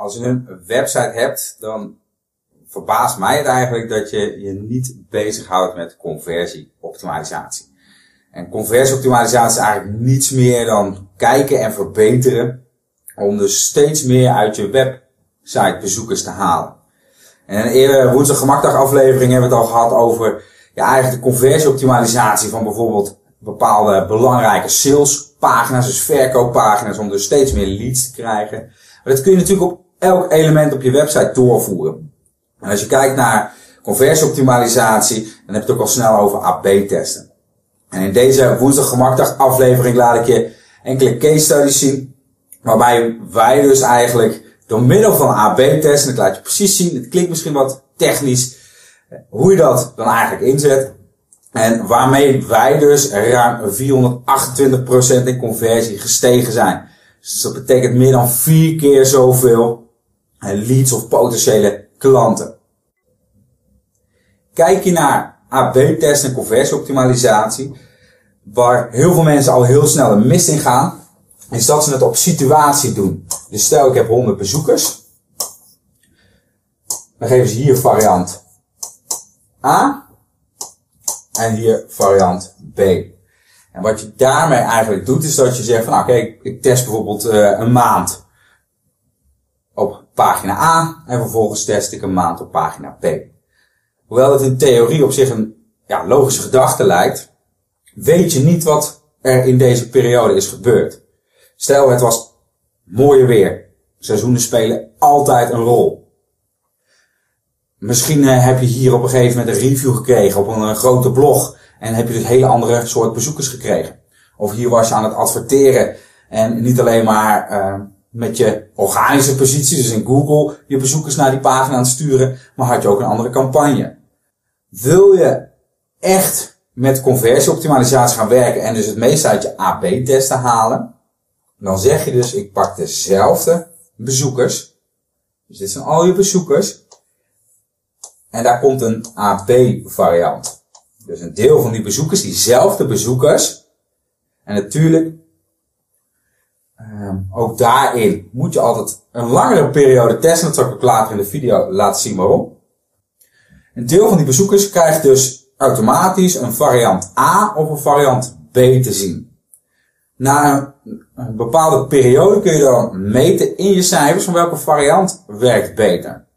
als je een website hebt, dan verbaast mij het eigenlijk dat je je niet bezighoudt met conversieoptimalisatie. En conversieoptimalisatie is eigenlijk niets meer dan kijken en verbeteren om dus steeds meer uit je website bezoekers te halen. En in een eerdere woensdag gemakdag aflevering hebben we het al gehad over ja, eigenlijk de conversieoptimalisatie van bijvoorbeeld bepaalde belangrijke salespagina's, dus verkooppagina's, om dus steeds meer leads te krijgen. Maar dat kun je natuurlijk op elk element op je website doorvoeren. En als je kijkt naar conversieoptimalisatie, dan heb je het ook al snel over AB-testen. En in deze woensdag gemakdag aflevering laat ik je enkele case studies zien, waarbij wij dus eigenlijk door middel van AB-testen, ik laat je precies zien, het klinkt misschien wat technisch, hoe je dat dan eigenlijk inzet. En waarmee wij dus ruim 428% in conversie gestegen zijn. Dus dat betekent meer dan vier keer zoveel leads of potentiële klanten. Kijk je naar AB-test en conversieoptimalisatie, waar heel veel mensen al heel snel een mist in gaan, is dat ze het op situatie doen. Dus stel ik heb 100 bezoekers, dan geven ze hier variant A en hier variant B. En wat je daarmee eigenlijk doet, is dat je zegt van, oké, ik test bijvoorbeeld uh, een maand pagina A en vervolgens test ik een maand op pagina B. Hoewel het in theorie op zich een ja, logische gedachte lijkt, weet je niet wat er in deze periode is gebeurd. Stel, het was mooie weer. Seizoenen spelen altijd een rol. Misschien uh, heb je hier op een gegeven moment een review gekregen op een, een grote blog en heb je dus hele andere soort bezoekers gekregen. Of hier was je aan het adverteren en niet alleen maar uh, met je organische positie, dus in Google, je bezoekers naar die pagina aan het sturen, maar had je ook een andere campagne. Wil je echt met conversieoptimalisatie gaan werken en dus het meeste uit je AB-testen halen, dan zeg je dus, ik pak dezelfde bezoekers. Dus dit zijn al je bezoekers. En daar komt een AB-variant. Dus een deel van die bezoekers, diezelfde bezoekers. En natuurlijk, ook daarin moet je altijd een langere periode testen. Dat zal ik ook later in de video laten zien waarom. Een deel van die bezoekers krijgt dus automatisch een variant A of een variant B te zien. Na een bepaalde periode kun je dan meten in je cijfers van welke variant werkt beter.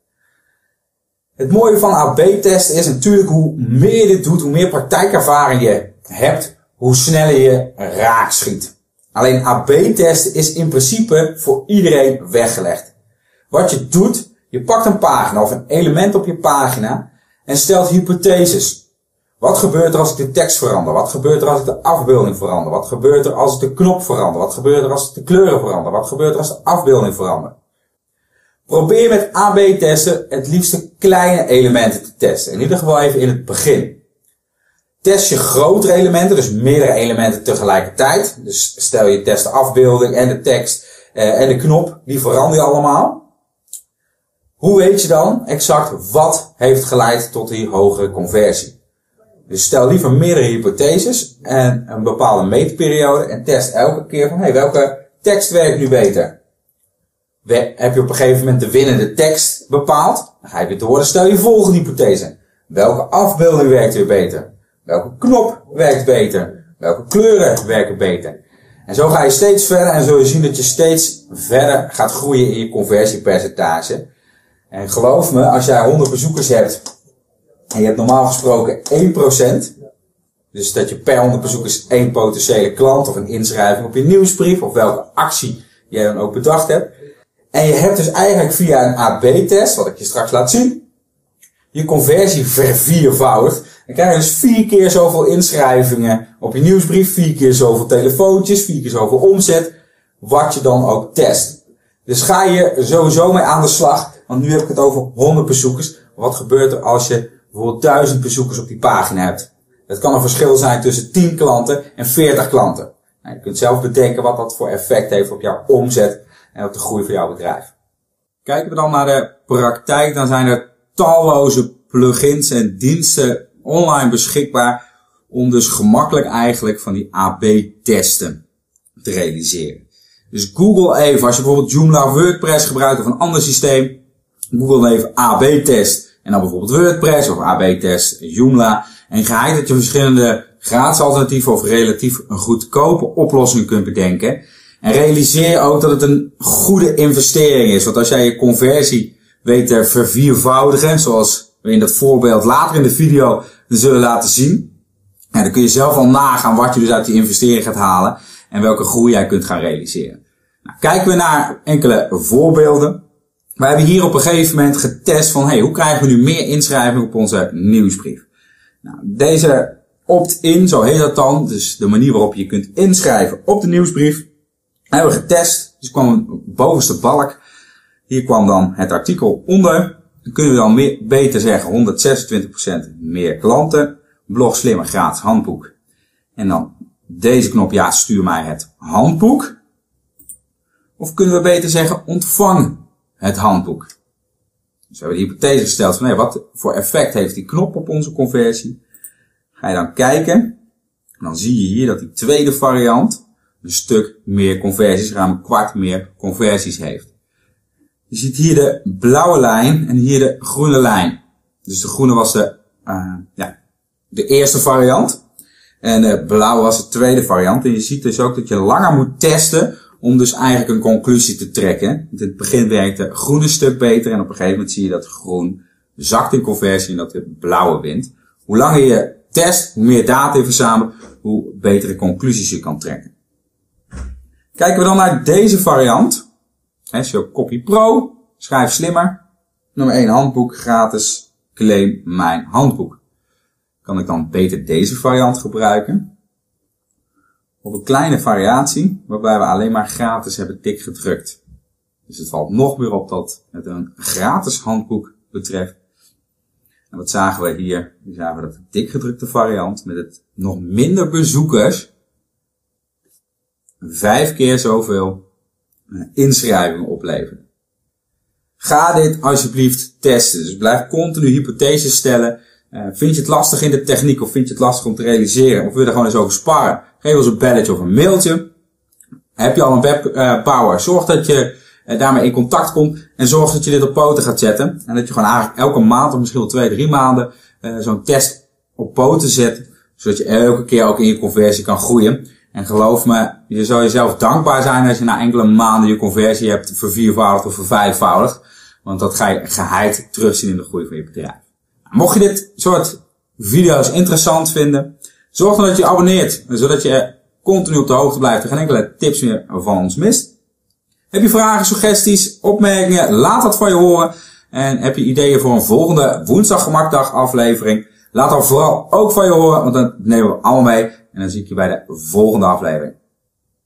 Het mooie van AB-testen is natuurlijk hoe meer je dit doet, hoe meer praktijkervaring je hebt, hoe sneller je raak schiet. Alleen AB-testen is in principe voor iedereen weggelegd. Wat je doet, je pakt een pagina of een element op je pagina en stelt hypotheses. Wat gebeurt er als ik de tekst verander? Wat gebeurt er als ik de afbeelding verander? Wat gebeurt er als ik de knop verander? Wat gebeurt er als ik de kleuren verander? Wat gebeurt er als de afbeelding verander? Probeer met AB-testen het liefste kleine elementen te testen. In ieder geval even in het begin. Test je grotere elementen, dus meerdere elementen tegelijkertijd. Dus stel je test de afbeelding en de tekst eh, en de knop, die verander je allemaal. Hoe weet je dan exact wat heeft geleid tot die hogere conversie? Dus stel liever meerdere hypotheses en een bepaalde meetperiode en test elke keer van, hey, welke tekst werkt nu beter? heb je op een gegeven moment de winnende tekst bepaald, dan ga je weer door stel je volgende hypothese. Welke afbeelding werkt weer beter? Welke knop werkt beter? Welke kleuren werken beter? En zo ga je steeds verder en zul je zien dat je steeds verder gaat groeien in je conversiepercentage. En geloof me, als jij 100 bezoekers hebt en je hebt normaal gesproken 1%, dus dat je per 100 bezoekers één potentiële klant of een inschrijving op je nieuwsbrief of welke actie jij dan ook bedacht hebt, en je hebt dus eigenlijk via een AB-test, wat ik je straks laat zien, je conversie verviervoudigd. Dan krijg je dus vier keer zoveel inschrijvingen op je nieuwsbrief, vier keer zoveel telefoontjes, vier keer zoveel omzet, wat je dan ook test. Dus ga je sowieso mee aan de slag, want nu heb ik het over 100 bezoekers. Wat gebeurt er als je bijvoorbeeld 1000 bezoekers op die pagina hebt? Het kan een verschil zijn tussen 10 klanten en 40 klanten. Nou, je kunt zelf bedenken wat dat voor effect heeft op jouw omzet en op de groei van jouw bedrijf. Kijken we dan naar de praktijk, dan zijn er talloze plugins en diensten online beschikbaar om dus gemakkelijk eigenlijk van die AB-testen te realiseren. Dus Google even, als je bijvoorbeeld Joomla WordPress gebruikt of een ander systeem, Google even AB-test en dan bijvoorbeeld WordPress of AB-test Joomla. En ga dat je verschillende gratis alternatieven of relatief goedkope oplossingen kunt bedenken. En realiseer ook dat het een goede investering is. Want als jij je conversie weet te verviervoudigen, zoals in dat voorbeeld later in de video zullen laten zien. dan kun je zelf al nagaan wat je dus uit die investering gaat halen en welke groei jij kunt gaan realiseren. Nou, kijken we naar enkele voorbeelden. We hebben hier op een gegeven moment getest van hey, hoe krijgen we nu meer inschrijving op onze nieuwsbrief. Nou, deze opt-in, zo heet dat dan, dus de manier waarop je kunt inschrijven op de nieuwsbrief, hebben we getest. Dus kwam een bovenste balk. Hier kwam dan het artikel onder. Dan kunnen we dan beter zeggen 126% meer klanten. Blog slimmer gratis handboek. En dan deze knop, ja, stuur mij het handboek. Of kunnen we beter zeggen, ontvang het handboek. Dus we hebben de hypothese gesteld van, hey, wat voor effect heeft die knop op onze conversie? Ga je dan kijken, en dan zie je hier dat die tweede variant een stuk meer conversies, ruim een kwart meer conversies heeft. Je ziet hier de blauwe lijn en hier de groene lijn. Dus de groene was de, uh, ja, de eerste variant. En de blauwe was de tweede variant. En je ziet dus ook dat je langer moet testen om dus eigenlijk een conclusie te trekken. Want in het begin werkt de groene stuk beter en op een gegeven moment zie je dat groen zakt in conversie en dat de blauwe wint. Hoe langer je test, hoe meer data je verzamelt, hoe betere conclusies je kan trekken. Kijken we dan naar deze variant. SEO Copy Pro, schrijf slimmer. Nummer 1 handboek, gratis, claim mijn handboek. Kan ik dan beter deze variant gebruiken? Op een kleine variatie, waarbij we alleen maar gratis hebben dik gedrukt. Dus het valt nog meer op dat het een gratis handboek betreft. En wat zagen we hier? Hier zagen we dat de dik gedrukte variant met het nog minder bezoekers vijf keer zoveel inschrijvingen opleveren. Ga dit alsjeblieft testen. Dus blijf continu hypotheses stellen. Uh, vind je het lastig in de techniek of vind je het lastig om te realiseren? Of wil je er gewoon eens over sparen? Geef ons een belletje of een mailtje. Heb je al een webpower? Uh, zorg dat je uh, daarmee in contact komt en zorg dat je dit op poten gaat zetten. En dat je gewoon eigenlijk elke maand of misschien wel twee, drie maanden zo'n test op poten zet. Zodat je elke keer ook in je conversie kan groeien. En geloof me, je zal jezelf dankbaar zijn als je na enkele maanden je conversie hebt verviervoudigd of vervijfvoudigd. Want dat ga je geheid terugzien in de groei van je bedrijf. Mocht je dit soort video's interessant vinden, zorg dan dat je abonneert. Zodat je continu op de hoogte blijft en geen enkele tips meer van ons mist. Heb je vragen, suggesties, opmerkingen? Laat dat van je horen. En heb je ideeën voor een volgende woensdag gemakdag aflevering? Laat dat vooral ook van je horen, want dan nemen we allemaal mee. En dan zie ik je bij de volgende aflevering.